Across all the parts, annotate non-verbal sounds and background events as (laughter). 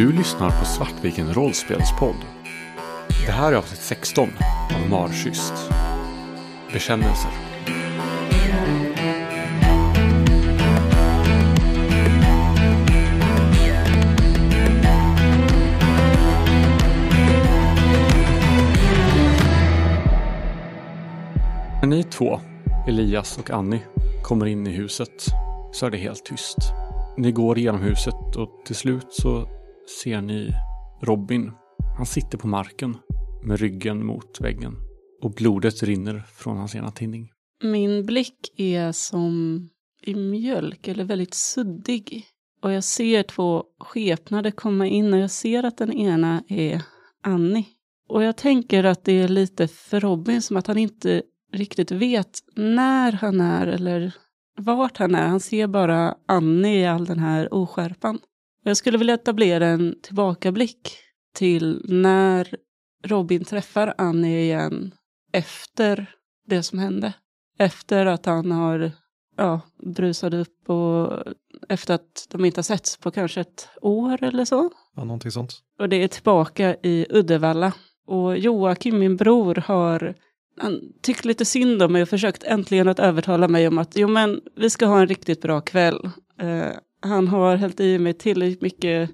Du lyssnar på Svartviken rollspelspodd. Det här är avsnitt 16 av Marschyst. Bekännelser. När ni två, Elias och Annie, kommer in i huset så är det helt tyst. Ni går igenom huset och till slut så ser ni Robin. Han sitter på marken med ryggen mot väggen och blodet rinner från hans ena tinning. Min blick är som i mjölk eller väldigt suddig. Och jag ser två skepnader komma in och jag ser att den ena är Annie. Och jag tänker att det är lite för Robin som att han inte riktigt vet när han är eller vart han är. Han ser bara Annie i all den här oskärpan. Jag skulle vilja etablera en tillbakablick till när Robin träffar Annie igen efter det som hände. Efter att han har ja, brusat upp och efter att de inte har setts på kanske ett år eller så. Ja, någonting sånt. Och det är tillbaka i Uddevalla. Och Joakim, min bror, har han tyckt lite synd om mig och försökt äntligen att övertala mig om att jo men vi ska ha en riktigt bra kväll. Eh, han har hällt i mig tillräckligt mycket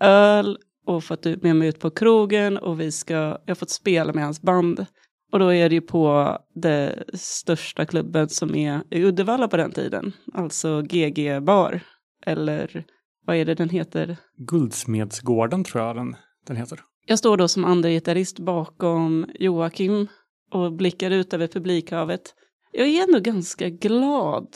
öl och fått med mig ut på krogen och vi ska, jag har fått spela med hans band. Och då är det ju på den största klubben som är i Uddevalla på den tiden, alltså GG Bar. Eller vad är det den heter? Guldsmedsgården tror jag den, den heter. Jag står då som andra gitarrist bakom Joakim och blickar ut över publikhavet. Jag är ändå ganska glad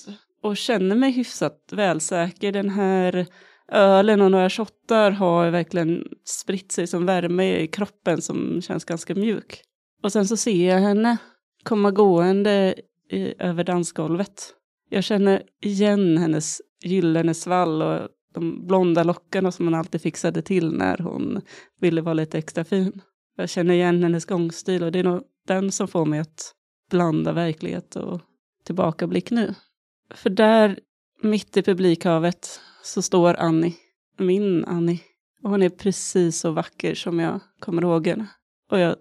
och känner mig hyfsat välsäker. Den här ölen och några shottar har verkligen spritt sig som värme i kroppen som känns ganska mjuk. Och sen så ser jag henne komma gående i, över dansgolvet. Jag känner igen hennes gyllene svall och de blonda lockarna som hon alltid fixade till när hon ville vara lite extra fin. Jag känner igen hennes gångstil och det är nog den som får mig att blanda verklighet och tillbakablick nu. För där, mitt i publikhavet, så står Annie, min Annie. Och hon är precis så vacker som jag kommer ihåg henne. Och jag,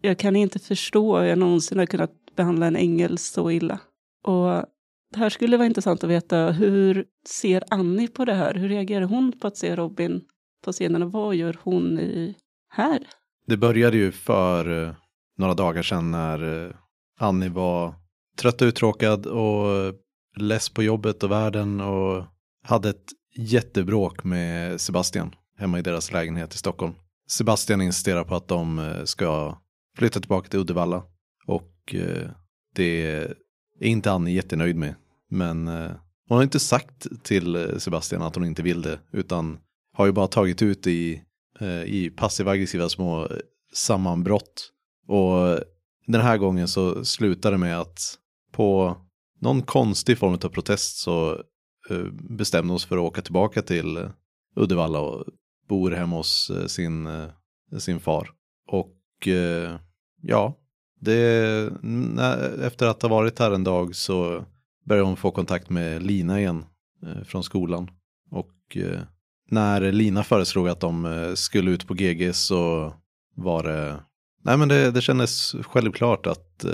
jag kan inte förstå hur jag någonsin har kunnat behandla en ängel så illa. Och det här skulle vara intressant att veta, hur ser Annie på det här? Hur reagerar hon på att se Robin på scenen och vad gör hon i här? Det började ju för eh, några dagar sedan när eh, Annie var trött och uttråkad och less på jobbet och världen och hade ett jättebråk med Sebastian hemma i deras lägenhet i Stockholm. Sebastian insisterar på att de eh, ska flytta tillbaka till Uddevalla och eh, det är inte Annie jättenöjd med. Men eh, hon har inte sagt till Sebastian att hon inte vill det utan har ju bara tagit ut i, i passiv aggressiva små sammanbrott. Och den här gången så slutar det med att på någon konstig form av protest så bestämde bestämde oss för att åka tillbaka till eh, Uddevalla och bor hemma hos eh, sin, sin far. Och ja, det, efter att ha varit här en dag så började hon få kontakt med Lina igen från skolan. Och när Lina föreslog att de skulle ut på GG så var det, nej men det, det kändes självklart att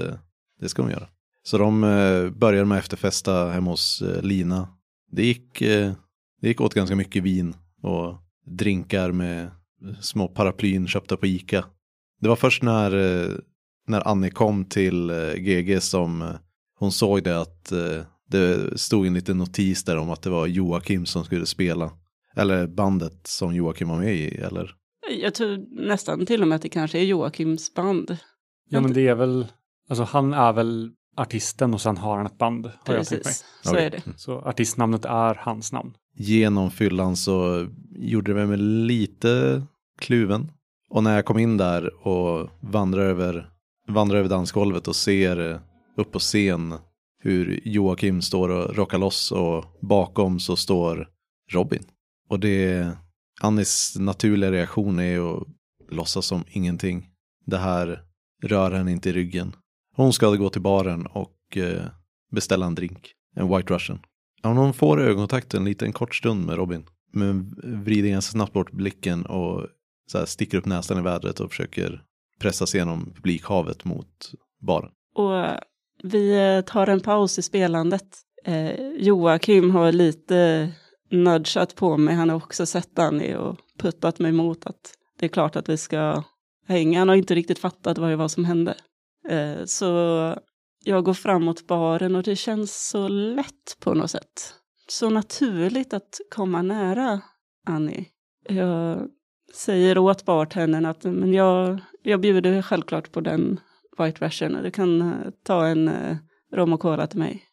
det ska hon göra. Så de eh, började med efterfesta hemma hos eh, Lina. Det gick, eh, det gick åt ganska mycket vin och drinkar med små paraplyn köpta på Ica. Det var först när, när Annie kom till GG som hon såg det att det stod en liten notis där om att det var Joakim som skulle spela. Eller bandet som Joakim var med i, eller? Jag tror nästan till och med att det kanske är Joakims band. Ja, men det är väl, alltså han är väl artisten och sen har han ett band. Har Precis, jag mig. så okay. är det. Så artistnamnet är hans namn. Genom fyllan så gjorde det mig lite kluven. Och när jag kom in där och vandrade över, vandrade över dansgolvet och ser upp på scen hur Joakim står och rockar loss och bakom så står Robin. Och det, Annis naturliga reaktion är att låtsas som ingenting. Det här rör henne inte i ryggen. Hon ska gå till baren och eh, beställa en drink. En White Russian. Hon får ögonkontakt en liten kort stund med Robin. Men vrider ganska snabbt bort blicken och så här sticker upp näsan i vädret och försöker pressa sig genom publikhavet mot baren. Och eh, vi eh, tar en paus i spelandet. Eh, Joakim har lite nudgat på mig. Han har också sett Danny och puttat mig mot att det är klart att vi ska hänga. Han har inte riktigt fattat vad det var som hände. Eh, så jag går framåt baren och det känns så lätt på något sätt. Så naturligt att komma nära Annie. Jag säger åt bartendern att men jag, jag bjuder självklart på den White Russian. Du kan eh, ta en eh, rom och cola till mig.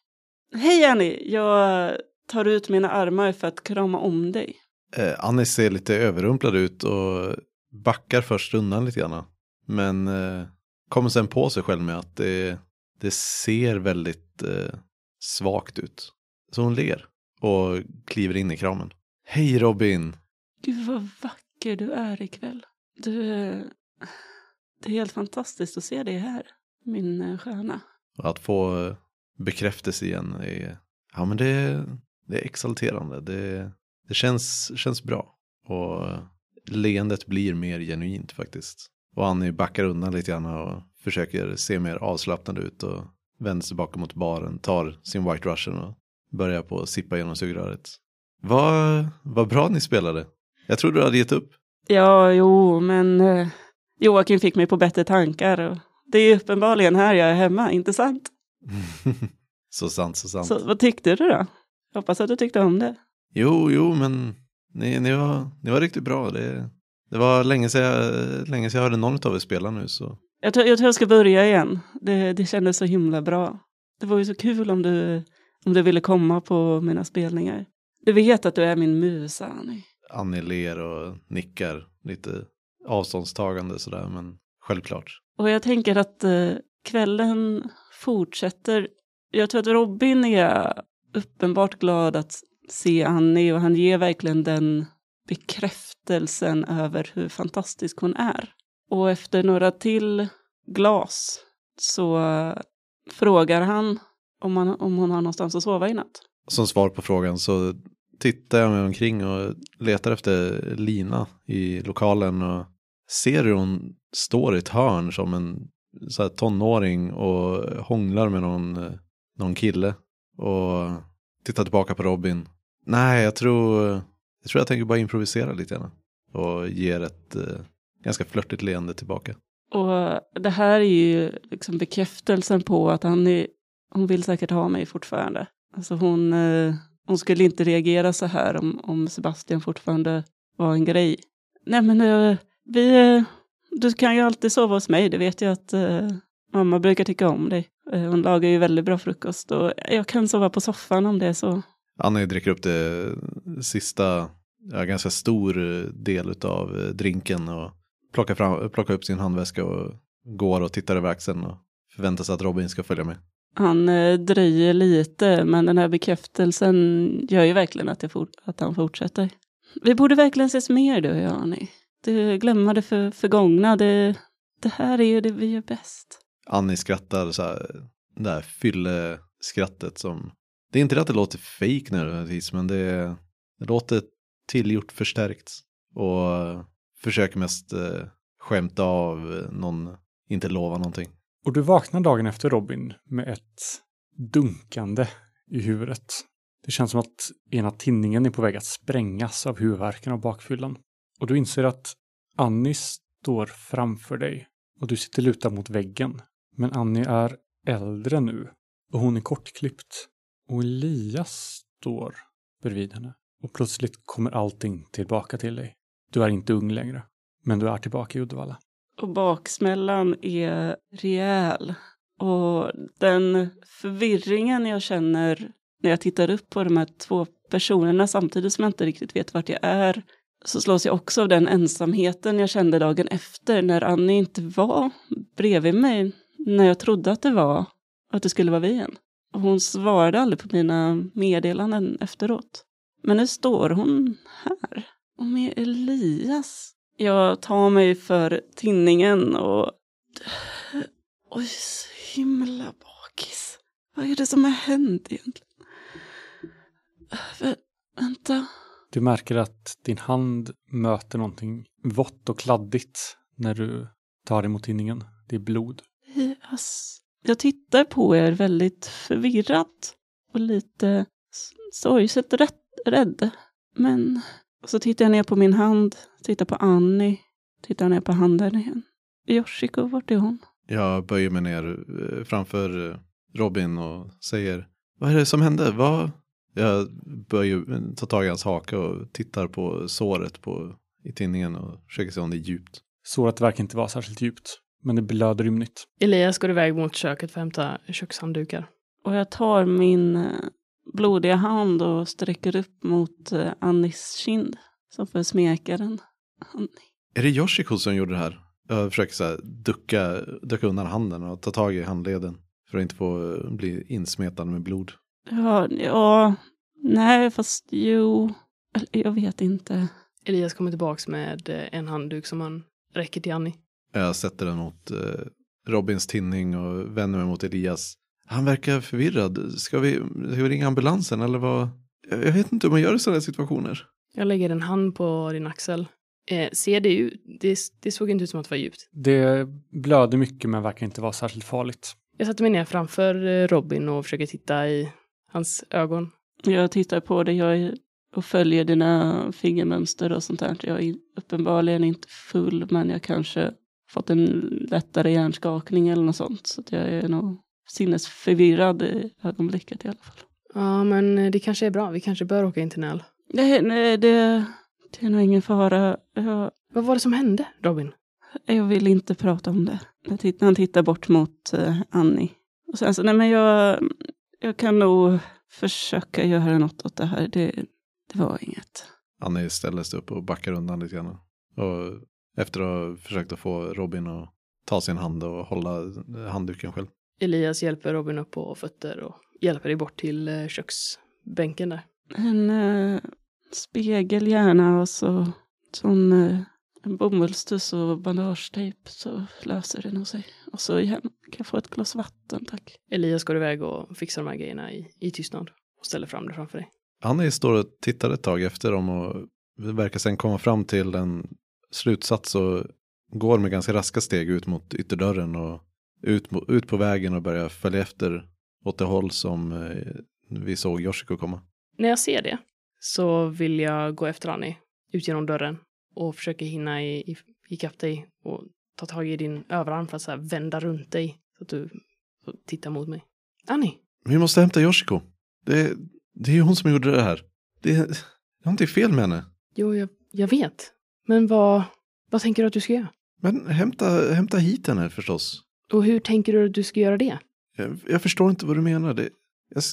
Hej Annie, jag tar ut mina armar för att krama om dig. Eh, Annie ser lite överrumplad ut och backar först undan lite grann. Men eh, kommer sen på sig själv med att det, det ser väldigt eh, svagt ut. Så hon ler och kliver in i kramen. Hej Robin! Gud vad vacker du är ikväll. Du, det är helt fantastiskt att se dig här, min eh, stjärna. Och att få eh, bekräftelse igen är, ja men det, det är exalterande. Det, det känns, känns bra. Och leendet blir mer genuint faktiskt. Och Annie backar undan lite grann och försöker se mer avslappnad ut och vänder sig bakom mot baren, tar sin White Russian och börjar på att sippa genom sugröret. Vad, vad bra ni spelade. Jag trodde du hade gett upp. Ja, jo, men eh, Joakim fick mig på bättre tankar. Och det är uppenbarligen här jag är hemma, inte sant? (laughs) så sant, så sant. Så vad tyckte du då? Jag hoppas att du tyckte om det. Jo, jo, men ni, ni, var, ni var riktigt bra. Det, det var länge sedan, jag, länge sedan jag hörde någon av er spela nu. Så. Jag, tror, jag tror jag ska börja igen. Det, det kändes så himla bra. Det var ju så kul om du, om du ville komma på mina spelningar. Du vet att du är min musa, Annie. Annie ler och nickar lite avståndstagande sådär, men självklart. Och jag tänker att eh, kvällen fortsätter. Jag tror att Robin är uppenbart glad att se Annie och han ger verkligen den bekräftelsen över hur fantastisk hon är. Och efter några till glas så frågar han om, han om hon har någonstans att sova i natt. Som svar på frågan så tittar jag mig omkring och letar efter Lina i lokalen och ser hur hon står i ett hörn som en så här, tonåring och hånglar med någon, någon kille. Och tittar tillbaka på Robin. Nej, jag tror jag, tror jag tänker bara improvisera lite grann. Och ger ett eh, ganska flörtigt leende tillbaka. Och det här är ju liksom bekräftelsen på att han är, hon vill säkert ha mig fortfarande. Alltså hon, eh, hon skulle inte reagera så här om, om Sebastian fortfarande var en grej. Nej men eh, vi, eh, du kan ju alltid sova hos mig, det vet jag att eh, mamma brukar tycka om dig. Eh, hon lagar ju väldigt bra frukost och jag kan sova på soffan om det är så. Annie dricker upp det sista, ja, ganska stor del av drinken och plockar, fram, plockar upp sin handväska och går och tittar över axeln och förväntar sig att Robin ska följa med. Han eh, dröjer lite, men den här bekräftelsen gör ju verkligen att, fort, att han fortsätter. Vi borde verkligen ses mer du och jag, Annie. Du glömmer det för, förgångna. Det, det här är ju det vi gör bäst. Annie skrattar så här, det där fylleskrattet som det är inte det att det låter fejk nödvändigtvis, men det, det låter tillgjort förstärkt. Och försöker mest eh, skämta av eh, någon, inte lova någonting. Och du vaknar dagen efter Robin med ett dunkande i huvudet. Det känns som att ena tinningen är på väg att sprängas av huvudvärken och bakfyllan. Och du inser att Annie står framför dig och du sitter lutad mot väggen. Men Annie är äldre nu och hon är kortklippt. Och Elias står bredvid henne. Och plötsligt kommer allting tillbaka till dig. Du är inte ung längre, men du är tillbaka i Uddevalla. Och baksmällan är rejäl. Och den förvirringen jag känner när jag tittar upp på de här två personerna samtidigt som jag inte riktigt vet vart jag är så slås jag också av den ensamheten jag kände dagen efter när Annie inte var bredvid mig när jag trodde att det var att det skulle vara vi igen. Och hon svarade aldrig på mina meddelanden efteråt. Men nu står hon här. Och med Elias. Jag tar mig för tinningen och... Oj, så himla bakis. Vad är det som har hänt egentligen? Vä vänta. Du märker att din hand möter någonting vått och kladdigt när du tar emot tinningen. Det är blod. Elias, jag tittar på er väldigt förvirrat och lite sorgset rädd. Men så tittar jag ner på min hand, tittar på Annie, tittar ner på handen igen. Yoshiko, vart är hon? Jag böjer mig ner eh, framför eh, Robin och säger Vad är det som hände? Vad? Jag böjer, tar tag i hans haka och tittar på såret på, i tinningen och försöker se om det är djupt. Såret verkar inte vara särskilt djupt, men det blöder ymnigt. Elias går iväg mot köket för att hämta kökshanddukar. Och jag tar min eh, blodiga hand och sträcker upp mot Annis kind. Som för smeka den. Annie. Är det Yoshiko som gjorde det här? Jag försöker så här ducka, ducka undan handen och ta tag i handleden. För att inte få eh, bli insmetad med blod. Ja, ja, nej fast jo, jag vet inte. Elias kommer tillbaks med eh, en handduk som han räcker till Annie. Jag sätter den mot eh, Robins tinning och vänder mig mot Elias. Han verkar förvirrad. Ska vi, ska vi ringa ambulansen eller vad? Jag vet inte hur man gör i sådana situationer. Jag lägger en hand på din axel. Eh, ser det ut? Det, det såg inte ut som att det var djupt. Det blöder mycket men verkar inte vara särskilt farligt. Jag sätter mig ner framför eh, Robin och försöker titta i hans ögon. Jag tittar på det jag och följer dina fingermönster och sånt där. Jag är uppenbarligen inte full men jag kanske fått en lättare hjärnskakning eller något sånt. Så jag är nog sinnesförvirrad i ögonblicket i alla fall. Ja, men eh, det kanske är bra. Vi kanske bör åka in till Näl. Nej, nej, det, det är nog ingen fara. Jag, Vad var det som hände, Robin? jag vill inte prata om det. Jag tittar, han tittar bort mot uh, Annie. Och sen så, nej men jag, jag kan nog försöka göra något åt det här. Det, det var inget. Annie ställer sig upp och backar undan lite grann. Och efter att ha försökt att få Robin att ta sin hand och hålla handduken själv. Elias hjälper Robin upp på fötter och hjälper dig bort till eh, köksbänken där. En uh, spegel gärna och så sån, uh, en bomullstuss och bandagetejp så löser det nog sig. Och så igen, kan jag få ett glas vatten tack. Elias går iväg och fixar de här grejerna i, i tystnad och ställer fram det framför dig. Annie står och tittar ett tag efter dem och verkar sen komma fram till en slutsats och går med ganska raska steg ut mot ytterdörren och ut, ut på vägen och börjar följa efter åt det håll som eh, vi såg Yoshiko komma. När jag ser det så vill jag gå efter Annie ut genom dörren och försöka hinna i, i, ikapp dig och ta tag i din överarm för att så här vända runt dig så att du så tittar mot mig. Annie! Vi måste hämta Yoshiko. Det, det är hon som gjorde det här. Det, det är någonting fel med henne. Jo, jag, jag vet. Men vad, vad tänker du att du ska göra? Men hämta, hämta hit henne förstås. Och hur tänker du att du ska göra det? Jag, jag förstår inte vad du menar. Det, jag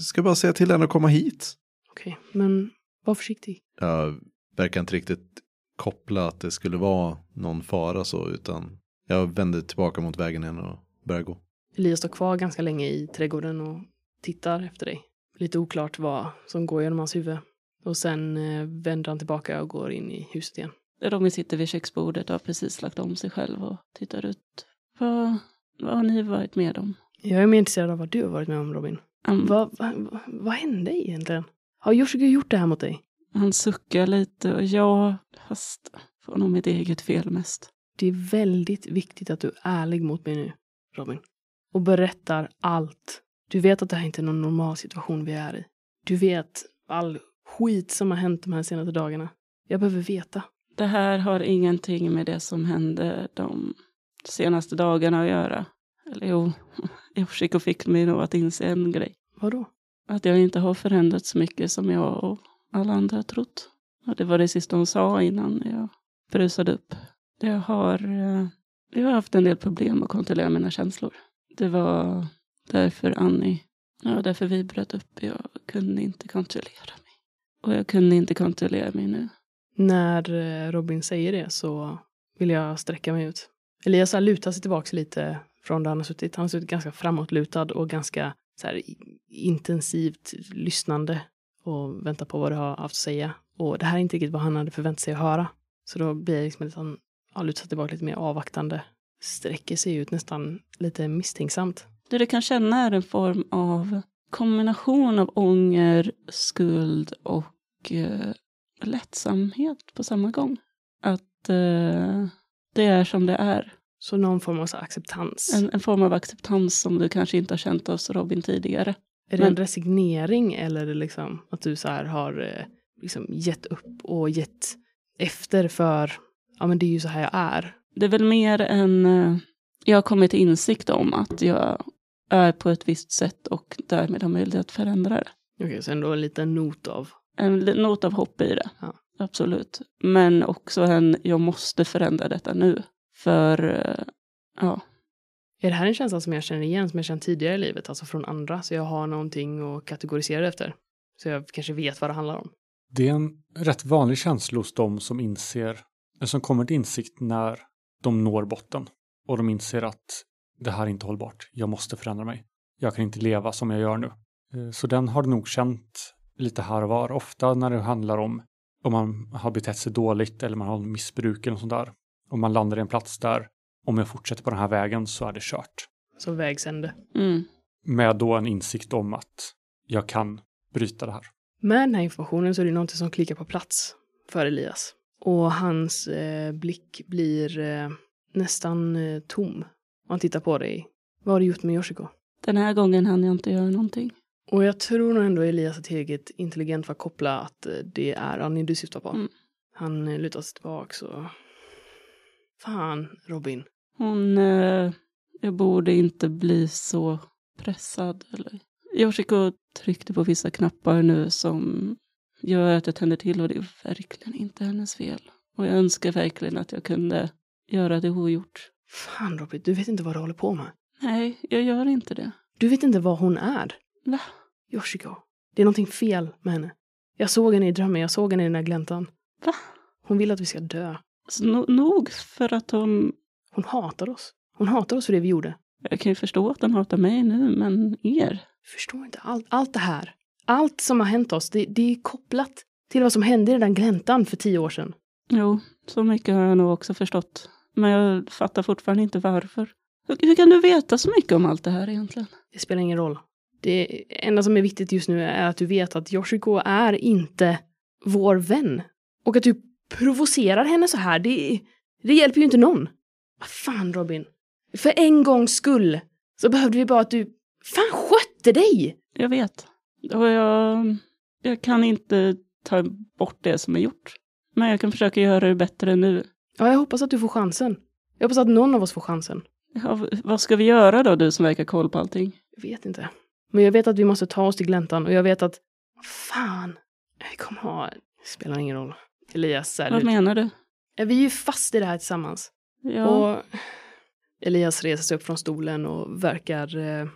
ska bara säga till henne att komma hit. Okej, men var försiktig. Jag verkar inte riktigt koppla att det skulle vara någon fara så, utan jag vänder tillbaka mot vägen igen och börjar gå. Elias står kvar ganska länge i trädgården och tittar efter dig. Lite oklart vad som går genom hans huvud. Och sen eh, vänder han tillbaka och går in i huset igen. Robin sitter vid köksbordet och har precis lagt om sig själv och tittar ut. Vad, vad har ni varit med om? Jag är mer intresserad av vad du har varit med om, Robin. Um, Vad, vad, vad hände egentligen? Har Yoshiko gjort det här mot dig? Han suckar lite och ja, fast får nog mitt eget fel mest. Det är väldigt viktigt att du är ärlig mot mig nu, Robin. Och berättar allt. Du vet att det här inte är någon normal situation vi är i. Du vet all skit som har hänt de här senaste dagarna. Jag behöver veta. Det här har ingenting med det som hände de senaste dagarna att göra. Eller jo, (laughs) Yoshiko fick mig nog att inse en grej. Vadå? Att jag inte har förändrats så mycket som jag och alla andra har trott. Och det var det sista hon sa innan jag brusade upp. Jag har, eh, jag har haft en del problem att kontrollera mina känslor. Det var därför Annie, ja därför vi bröt upp. Jag kunde inte kontrollera mig. Och jag kunde inte kontrollera mig nu. När eh, Robin säger det så vill jag sträcka mig ut. Elias har lutat sig tillbaka lite från där han har suttit. Han har suttit ganska framåtlutad och ganska så här, intensivt lyssnande och väntat på vad du har haft att säga. Och det här är inte riktigt vad han hade förväntat sig att höra. Så då blir det liksom att han har lutat sig tillbaka lite mer avvaktande. Sträcker sig ut nästan lite misstänksamt. Det du kan känna är en form av kombination av ånger, skuld och eh, lättsamhet på samma gång. Att eh, det är som det är. Så någon form av acceptans. En, en, form av acceptans som du kanske inte har känt hos Robin tidigare. Är det Men, en resignering eller är det liksom att du så har eh, liksom gett upp och gett efter för, ja men det är ju så här jag är. Det är väl mer en, eh, jag har kommit till insikt om att jag är på ett visst sätt och därmed har möjlighet att förändra det. Okej, okay, så ändå en liten not av? En not av hopp i det, ja. Absolut. Men också en, jag måste förändra detta nu. För, eh, ja. Är det här en känsla som jag känner igen, som jag känt tidigare i livet, alltså från andra, så jag har någonting att kategorisera efter? Så jag kanske vet vad det handlar om? Det är en rätt vanlig känsla hos de som inser, som kommer till insikt när de når botten och de inser att det här är inte hållbart. Jag måste förändra mig. Jag kan inte leva som jag gör nu. Eh, så den har du nog känt lite här och var. Ofta när det handlar om om man har betett sig dåligt eller man har missbruk eller sånt där. Om man landar i en plats där om jag fortsätter på den här vägen så är det kört. Så vägs ände. Mm. Med då en insikt om att jag kan bryta det här. Med den här informationen så är det någonting som klickar på plats för Elias. Och hans eh, blick blir eh, nästan eh, tom. Och han tittar på dig. Vad har du gjort med Yoshiko? Den här gången hann jag inte göra någonting. Och jag tror nog ändå Elias är tillräckligt intelligent för att koppla att eh, det är Annie du syftar på. Mm. Han eh, lutar sig tillbaka och... Fan, Robin. Hon... Eh, jag borde inte bli så pressad, eller? Yoshiko tryckte på vissa knappar nu som gör att jag tänder till och det är verkligen inte hennes fel. Och jag önskar verkligen att jag kunde göra det ogjort. Fan Robin, du vet inte vad du håller på med. Nej, jag gör inte det. Du vet inte vad hon är. Va? Yoshiko. Det är någonting fel med henne. Jag såg henne i drömmen, jag såg henne i den där gläntan. Va? Hon vill att vi ska dö. Så no nog för att hon... Hon hatar oss. Hon hatar oss för det vi gjorde. Jag kan ju förstå att hon hatar mig nu, men er? Jag förstår inte. Allt, allt det här. Allt som har hänt oss, det, det är kopplat till vad som hände i den gläntan för tio år sedan. Jo, så mycket har jag nog också förstått. Men jag fattar fortfarande inte varför. Hur, hur kan du veta så mycket om allt det här egentligen? Det spelar ingen roll. Det enda som är viktigt just nu är att du vet att Yoshiko är inte vår vän. Och att du provocerar henne så här, det, det hjälper ju inte någon. Vad fan Robin. För en gångs skull så behövde vi bara att du fan skötte dig. Jag vet. Och jag, jag kan inte ta bort det som är gjort. Men jag kan försöka göra det bättre nu. Ja, jag hoppas att du får chansen. Jag hoppas att någon av oss får chansen. Ja, vad ska vi göra då, du som verkar koll på allting? Jag vet inte. Men jag vet att vi måste ta oss till gläntan och jag vet att... Fan! Jag kommer ha... Det spelar ingen roll. Elias Vad ut. menar du? Vi är ju fast i det här tillsammans. Ja. Och Elias reser sig upp från stolen och verkar eh,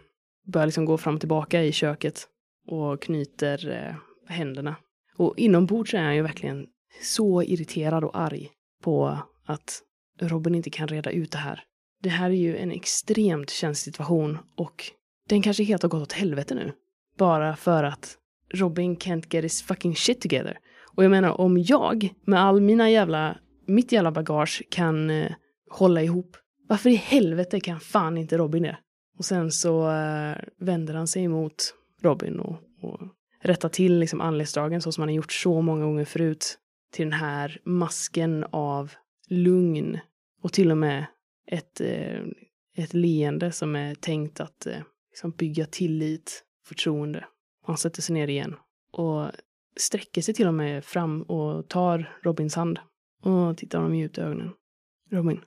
börja liksom gå fram och tillbaka i köket och knyter eh, händerna. Och inombords är han ju verkligen så irriterad och arg på att Robin inte kan reda ut det här. Det här är ju en extremt känslig situation och den kanske helt har gått åt helvete nu. Bara för att Robin can't get his fucking shit together. Och jag menar om jag med all mina jävla, mitt jävla bagage kan eh, hålla ihop. Varför i helvete kan fan inte Robin det? Och sen så eh, vänder han sig emot Robin och, och rättar till liksom anletsdragen så som han har gjort så många gånger förut. Till den här masken av lugn och till och med ett, eh, ett leende som är tänkt att eh, liksom bygga tillit, förtroende. Han sätter sig ner igen och sträcker sig till och med fram och tar Robins hand och tittar honom djupt i ögonen. Robin,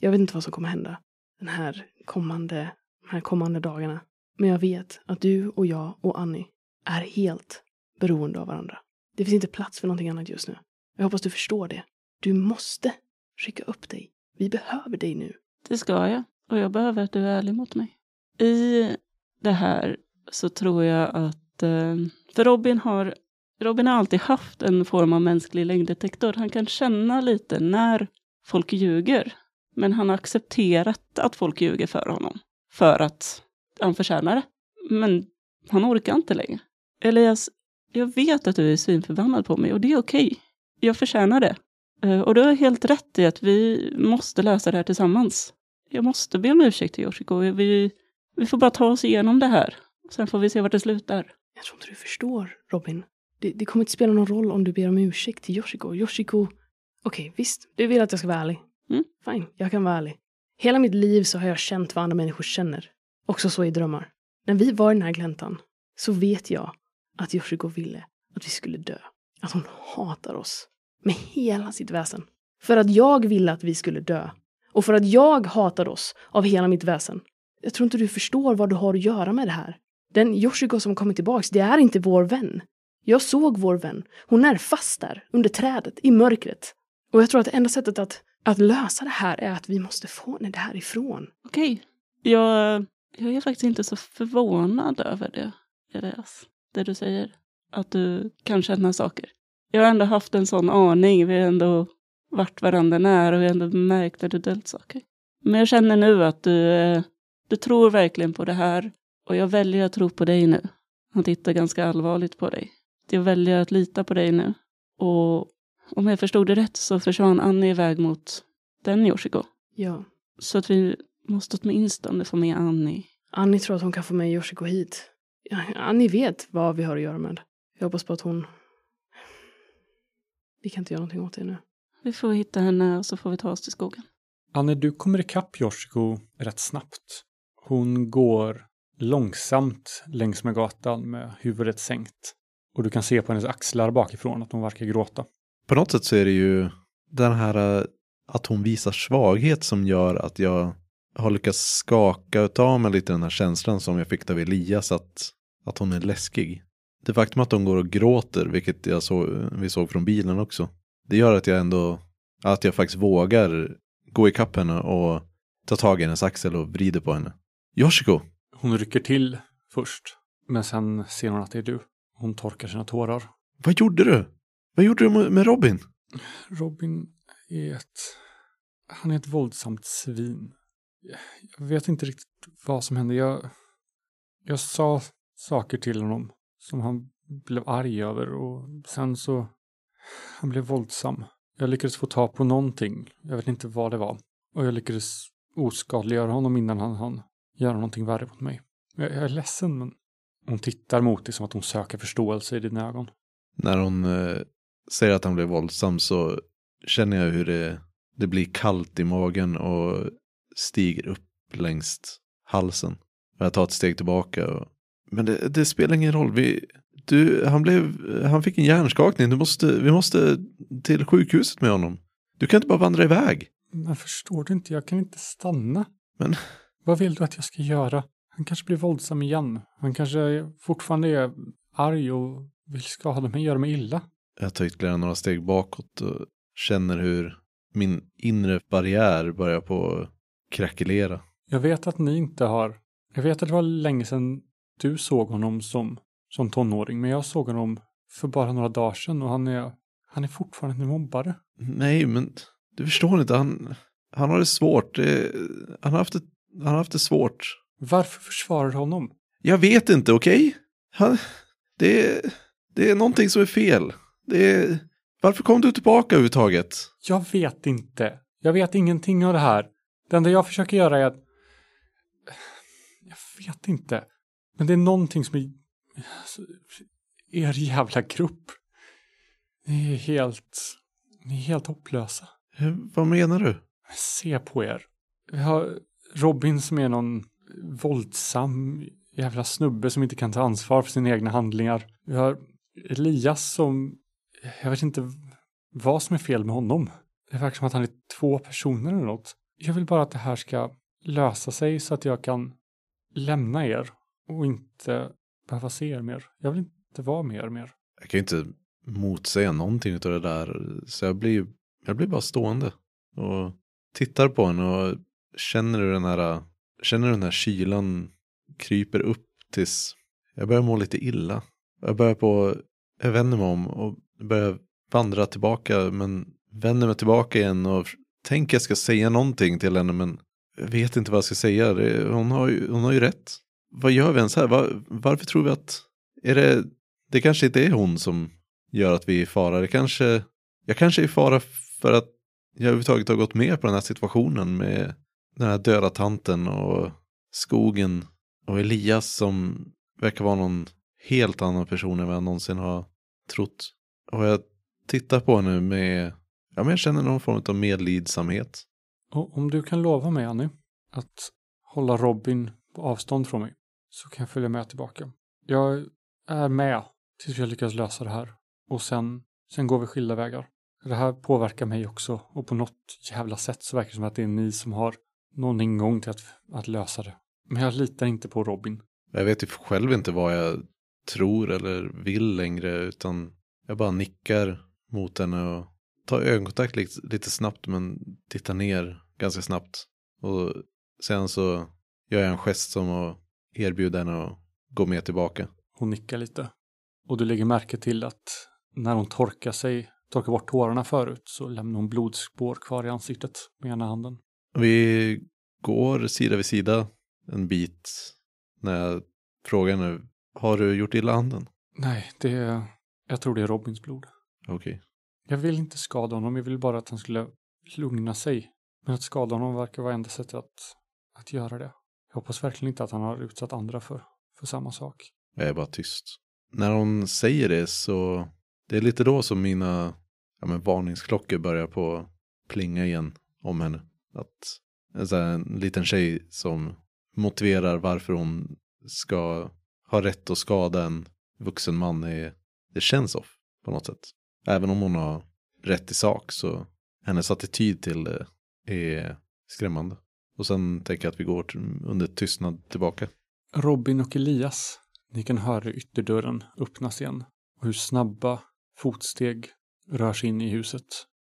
jag vet inte vad som kommer hända den här kommande, de här kommande dagarna. Men jag vet att du och jag och Annie är helt beroende av varandra. Det finns inte plats för någonting annat just nu. Jag hoppas du förstår det. Du måste skicka upp dig. Vi behöver dig nu. Det ska jag. Och jag behöver att du är ärlig mot mig. I det här så tror jag att... Eh, för Robin har, Robin har alltid haft en form av mänsklig längddetektor. Han kan känna lite när folk ljuger. Men han har accepterat att folk ljuger för honom. För att han förtjänar det. Men han orkar inte längre. Elias, jag vet att du är svinförbannad på mig och det är okej. Okay. Jag förtjänar det. Eh, och du har helt rätt i att vi måste lösa det här tillsammans. Jag måste be om ursäkt till Yoshiko. Vi, vi får bara ta oss igenom det här. Sen får vi se vart det slutar. Jag tror inte du förstår, Robin. Det, det kommer inte spela någon roll om du ber om ursäkt till Yoshiko. Yoshiko, okej visst, du vill att jag ska vara ärlig. Mm. Fine, jag kan vara ärlig. Hela mitt liv så har jag känt vad andra människor känner. Också så i drömmar. När vi var i den här gläntan så vet jag att Yoshiko ville att vi skulle dö. Att hon hatar oss med hela sitt väsen. För att jag ville att vi skulle dö. Och för att jag hatar oss av hela mitt väsen. Jag tror inte du förstår vad du har att göra med det här. Den Yoshiko som kommit tillbaks, det är inte vår vän. Jag såg vår vän. Hon är fast där, under trädet, i mörkret. Och jag tror att det enda sättet att, att lösa det här är att vi måste få henne därifrån. Okej. Jag, jag är faktiskt inte så förvånad över det, Elias. Det du säger. Att du kan känna saker. Jag har ändå haft en sån aning. Vi har ändå varit varandra nära och vi har ändå märkt att du döljt saker. Men jag känner nu att du, eh, du tror verkligen på det här. Och jag väljer att tro på dig nu. Han tittar ganska allvarligt på dig. Jag väljer att lita på dig nu. Och om jag förstod det rätt så försvann Annie iväg mot den Yoshiko. Ja. Så att vi måste åtminstone få med Annie. Annie tror att hon kan få med Yoshiko hit. Annie vet vad vi har att göra med. Jag hoppas på att hon... Vi kan inte göra någonting åt det nu. Vi får hitta henne och så får vi ta oss till skogen. Anne, du kommer ikapp Yoshiko rätt snabbt. Hon går långsamt längs med gatan med huvudet sänkt. Och du kan se på hennes axlar bakifrån att hon verkar gråta. På något sätt så är det ju den här eh, att hon visar svaghet som gör att jag har lyckats skaka av mig lite den här känslan som jag fick av Elias att, att hon är läskig. Det faktum att hon går och gråter, vilket jag så, vi såg från bilen också, det gör att jag ändå, att jag faktiskt vågar gå ikapp henne och ta tag i hennes axel och vrider på henne. Yoshiko! Hon rycker till först, men sen ser hon att det är du. Hon torkar sina tårar. Vad gjorde du? Vad gjorde du med- Robin? Robin är ett... Han är ett våldsamt svin. Jag vet inte riktigt vad som hände. Jag, jag sa saker till honom som han blev arg över och sen så... Han blev våldsam. Jag lyckades få tag på någonting. Jag vet inte vad det var. Och jag lyckades oskadliggöra honom innan han hann göra någonting värre mot mig. Jag, jag är ledsen men... Hon tittar mot dig som att hon söker förståelse i dina ögon. När hon eh, säger att han blev våldsam så känner jag hur det, det blir kallt i magen och stiger upp längs halsen. Jag tar ett steg tillbaka. Och, men det, det spelar ingen roll. Vi, du, han, blev, han fick en hjärnskakning. Du måste, vi måste till sjukhuset med honom. Du kan inte bara vandra iväg. Men förstår du inte? Jag kan inte stanna. Men- Vad vill du att jag ska göra? Han kanske blir våldsam igen. Han kanske fortfarande är arg och vill skada mig, göra mig illa. Jag tar ytterligare några steg bakåt och känner hur min inre barriär börjar på krackelera. Jag vet att ni inte har... Jag vet att det var länge sedan du såg honom som, som tonåring, men jag såg honom för bara några dagar sedan och han är, han är fortfarande en mobbare. Nej, men du förstår inte. Han, han har det svårt. Han, har haft det, han har haft det svårt. Varför försvarar du honom? Jag vet inte, okej? Han- Det, det är någonting som är fel. Det är, varför kom du tillbaka överhuvudtaget? Jag vet inte. Jag vet ingenting av det här. Det enda jag försöker göra är att... Jag vet inte. Men det är någonting som är... alltså, Er jävla grupp. Ni är helt... Ni är helt hopplösa. Eh, Vad menar du? Se på er. Vi har Robin som är någon våldsam jävla snubbe som inte kan ta ansvar för sina egna handlingar. Vi har Elias som... Jag vet inte vad som är fel med honom. Det verkar som att han är två personer eller något. Jag vill bara att det här ska lösa sig så att jag kan lämna er och inte behöva se er mer. Jag vill inte vara med er mer. Jag kan ju inte motsäga någonting av det där. Så jag blir, jag blir bara stående. Och tittar på henne och känner du den här, äh, känner du den här kylan kryper upp tills jag börjar må lite illa. Jag börjar på, jag vänder mig om och börjar vandra tillbaka men vänder mig tillbaka igen och tänker jag ska säga någonting till henne men jag vet inte vad jag ska säga. Hon, har ju, hon har ju rätt. Vad gör vi ens här? Var, varför tror vi att, är det, det kanske inte är hon som gör att vi är i fara. Det kanske, jag kanske är i fara för att jag överhuvudtaget har gått med på den här situationen med den här döda tanten och skogen och Elias som verkar vara någon helt annan person än vad jag någonsin har trott. Och jag tittar på henne med, ja men jag känner någon form av medlidsamhet. Och om du kan lova mig, Annie, att hålla Robin på avstånd från mig så kan jag följa med tillbaka. Jag är med tills vi har lyckats lösa det här. Och sen, sen går vi skilda vägar. Det här påverkar mig också och på något jävla sätt så verkar det som att det är ni som har någon ingång till att, att lösa det. Men jag litar inte på Robin. Jag vet ju själv inte vad jag tror eller vill längre utan jag bara nickar mot henne och tar ögonkontakt lite, lite snabbt men tittar ner ganska snabbt. Och sen så gör jag en gest som att erbjuda henne att gå med tillbaka. Hon nickar lite. Och du lägger märke till att när hon torkar sig, torkar bort tårarna förut, så lämnar hon blodspår kvar i ansiktet med ena handen. Vi går sida vid sida en bit när jag frågar henne, har du gjort illa handen? Nej, det är... Jag tror det är Robins blod. Okej. Jag vill inte skada honom, jag vill bara att han skulle lugna sig. Men att skada honom verkar vara enda sättet att, att göra det. Jag hoppas verkligen inte att han har utsatt andra för, för samma sak. Jag är bara tyst. När hon säger det så, det är lite då som mina ja, men varningsklockor börjar på plinga igen om henne. Att en, så här, en liten tjej som motiverar varför hon ska ha rätt att skada en vuxen man, är, det känns off på något sätt. Även om hon har rätt i sak så hennes attityd till det är skrämmande. Och sen tänker jag att vi går under tystnad tillbaka. Robin och Elias, ni kan höra ytterdörren öppnas igen och hur snabba fotsteg rör sig in i huset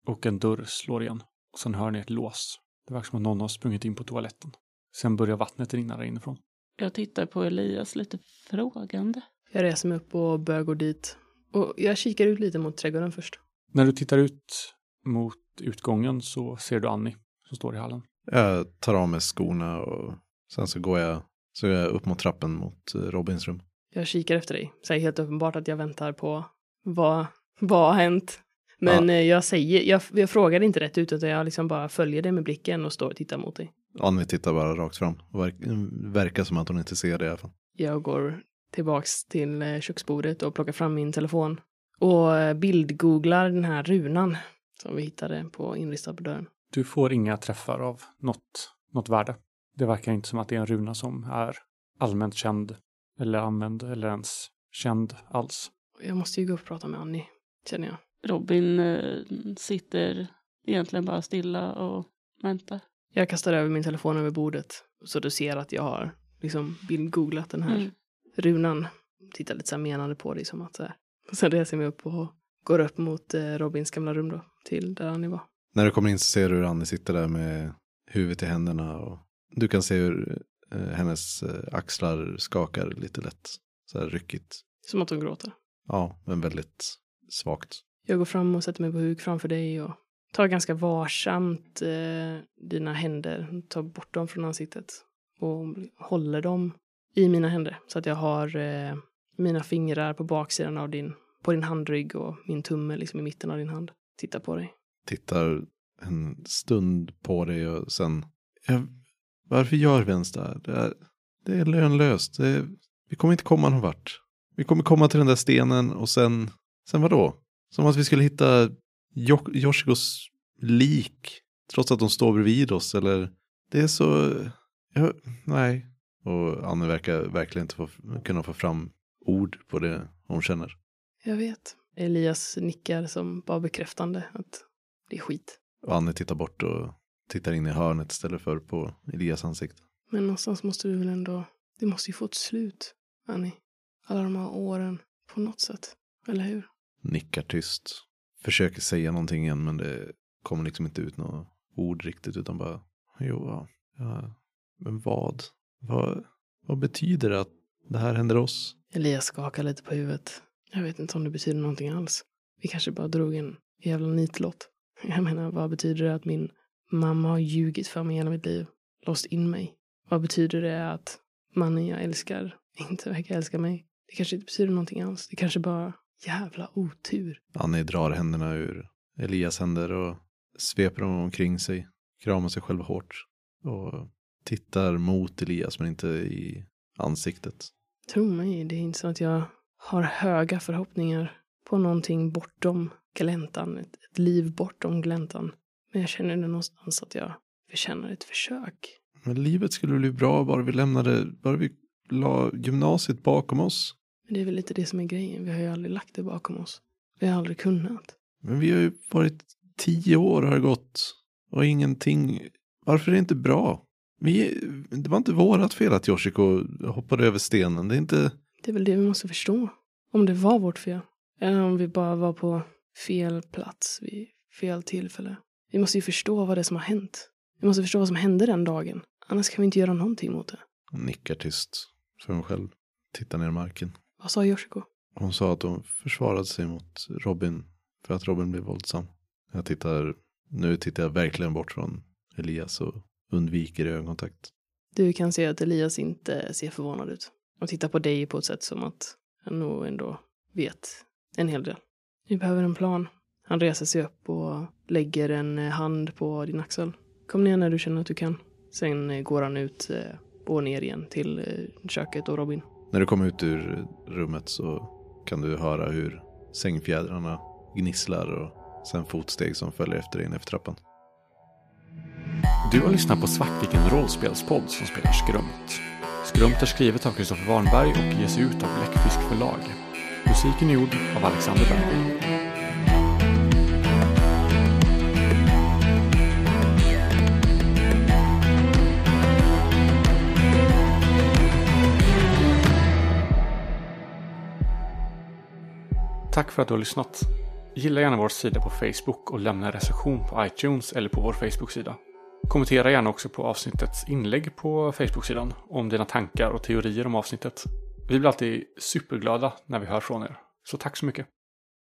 och en dörr slår igen. Och sen hör ni ett lås. Det verkar som att någon har sprungit in på toaletten. Sen börjar vattnet rinna där inifrån. Jag tittar på Elias lite frågande. Jag reser mig upp och börjar gå dit. Och jag kikar ut lite mot trädgården först. När du tittar ut mot utgången så ser du Annie som står i hallen. Jag tar av mig skorna och sen så går jag, så går jag upp mot trappen mot eh, Robins rum. Jag kikar efter dig. Så är helt uppenbart att jag väntar på vad, vad har hänt. Men Ja. eh, jag säger, jag, jag frågar inte rätt ut utan jag liksom bara följer dig med blicken och står och tittar mot dig. Annie tittar bara rakt fram och verk, verkar som att hon inte ser det i alla fall. Jag går tillbaks till eh, köksbordet och plockar fram min telefon. Och eh, bildgooglar den här runan som vi hittade på inristad på dörren. Du får inga träffar av något, något värde. Det verkar inte som att det är en runa som är allmänt känd eller använd eller ens känd alls. Jag måste ju gå upp och prata med Annie, känner jag. Robin eh, sitter egentligen bara stilla och väntar. Jag kastar över min telefon över bordet så du ser att jag har liksom bildgooglat den här Mm. runan. Tittar lite så här menande på dig som att (laughs) så här. Sen reser jag mig upp och går upp mot eh, Robins gamla rum då, till där Annie var. När du kommer in så ser du hur Annie sitter där med huvudet i händerna och du kan se hur eh, hennes eh, axlar skakar lite lätt. Så här ryckigt. Som att hon gråter. Ja, men väldigt svagt. Jag går fram och sätter mig på huk framför dig och tar ganska varsamt eh, dina händer, tar bort dem från ansiktet och håller dem i mina händer så att jag har eh, mina fingrar på baksidan av din, på din handrygg och min tumme liksom i mitten av din hand. Tittar på dig. Tittar en stund på dig och sen, jag, varför gör vi ens det här? Det är, det är lönlöst. Det är, vi kommer inte komma någon vart. Vi kommer komma till den där stenen och sen, sen vadå? Som att vi skulle hitta jo- Yoshikos lik trots att de står bredvid oss eller det är så, ja, nej. Och Anne verkar verkligen inte få, kunna få fram ord på det hon känner. Jag vet. Elias nickar som bara bekräftande att det är skit. Och Anne tittar bort och tittar in i hörnet istället för på Elias ansikte. Men någonstans måste du väl ändå, det måste ju få ett slut, Annie. Alla de här åren, på något sätt. Eller hur? Nickar tyst. Försöker säga någonting igen men det kommer liksom inte ut några ord riktigt utan bara jo, ja, men vad? vad? Vad betyder det att det här händer oss? Elias skakar lite på huvudet. Jag vet inte om det betyder någonting alls. Vi kanske bara drog en jävla nitlott. (laughs) Jag menar, vad betyder det att min mamma har ljugit för mig hela mitt liv? Låst in mig? Vad betyder det att mannen jag älskar inte verkar älska mig? Det kanske inte betyder någonting alls. Det kanske bara jävla otur. Annie drar händerna ur Elias händer och sveper dem omkring sig. Kramar sig själv hårt. Och tittar mot Elias men inte i ansiktet. Tro mig, det är inte så att jag har höga förhoppningar på någonting bortom gläntan, ett, ett liv bortom gläntan. Men jag känner det någonstans att jag förtjänar ett försök. Men livet skulle bli bra bara vi lämnade, bara vi la gymnasiet bakom oss. Men det är väl lite det som är grejen. Vi har ju aldrig lagt det bakom oss. Vi har aldrig kunnat. Men vi har ju varit tio år har gått. Och ingenting. Varför är det inte bra? Vi, det var inte vårat fel att Yoshiko hoppade över stenen. Det är inte... Det är väl det vi måste förstå. Om det var vårt fel. Eller om vi bara var på fel plats vid fel tillfälle. Vi måste ju förstå vad det är som har hänt. Vi måste förstå vad som hände den dagen. Annars kan vi inte göra någonting mot det. Hon nickar tyst för hon själv. Tittar ner i marken. Vad sa Yoshiko? Hon sa att hon försvarade sig mot Robin för att Robin blev våldsam. Jag tittar, nu tittar jag verkligen bort från Elias och undviker ögonkontakt. Du kan se att Elias inte ser förvånad ut. Och tittar på dig på ett sätt som att han nog ändå vet en hel del. Vi behöver en plan. Han reser sig upp och lägger en hand på din axel. Kom ner när du känner att du kan. Sen eh, går han ut eh, och ner igen till eh, köket och Robin. När du kommer ut ur rummet så kan du höra hur sängfjädrarna gnisslar och sen fotsteg som följer efter dig för trappan. Du har lyssnat på Svartviken rollspelspodd som spelar Skrumpt. Skrumpt är skrivet av Kristoffer Warnberg och ges ut av Bläckfisk förlag. Musiken är gjord av Alexander Berg. Tack för att du har lyssnat. Gilla gärna vår sida på Facebook och lämna en recension på iTunes eller på vår Facebook-sida. Kommentera gärna också på avsnittets inlägg på Facebook-sidan om dina tankar och teorier om avsnittet. Vi blir alltid superglada när vi hör från er. Så tack så mycket.